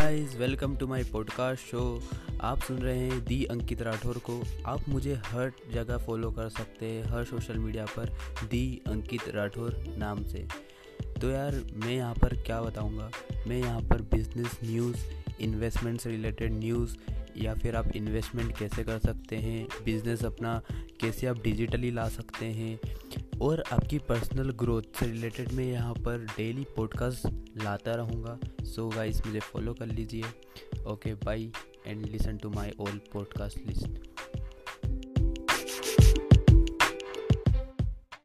Guys welcome to my podcast show आप सुन रहे हैं दी अंकित राठौर को। आप मुझे हर जगह फॉलो कर सकते हैं, हर सोशल मीडिया पर दी अंकित राठौर नाम से। तो यार, मैं यहाँ पर क्या बताऊँगा? मैं यहाँ पर बिज़नेस न्यूज़ इन्वेस्टमेंट से रिलेटेड न्यूज़ या फिर आप इन्वेस्टमेंट कैसे कर सकते हैं बिज़नेस अपना कैसे आप डिजिटली ला सकते हैं, और आपकी पर्सनल ग्रोथ से रिलेटेड मैं यहाँ पर डेली पॉडकास्ट लाता रहूँगा। सो गाइस मुझे फॉलो कर लीजिए। Okay bye and listen to my all podcast list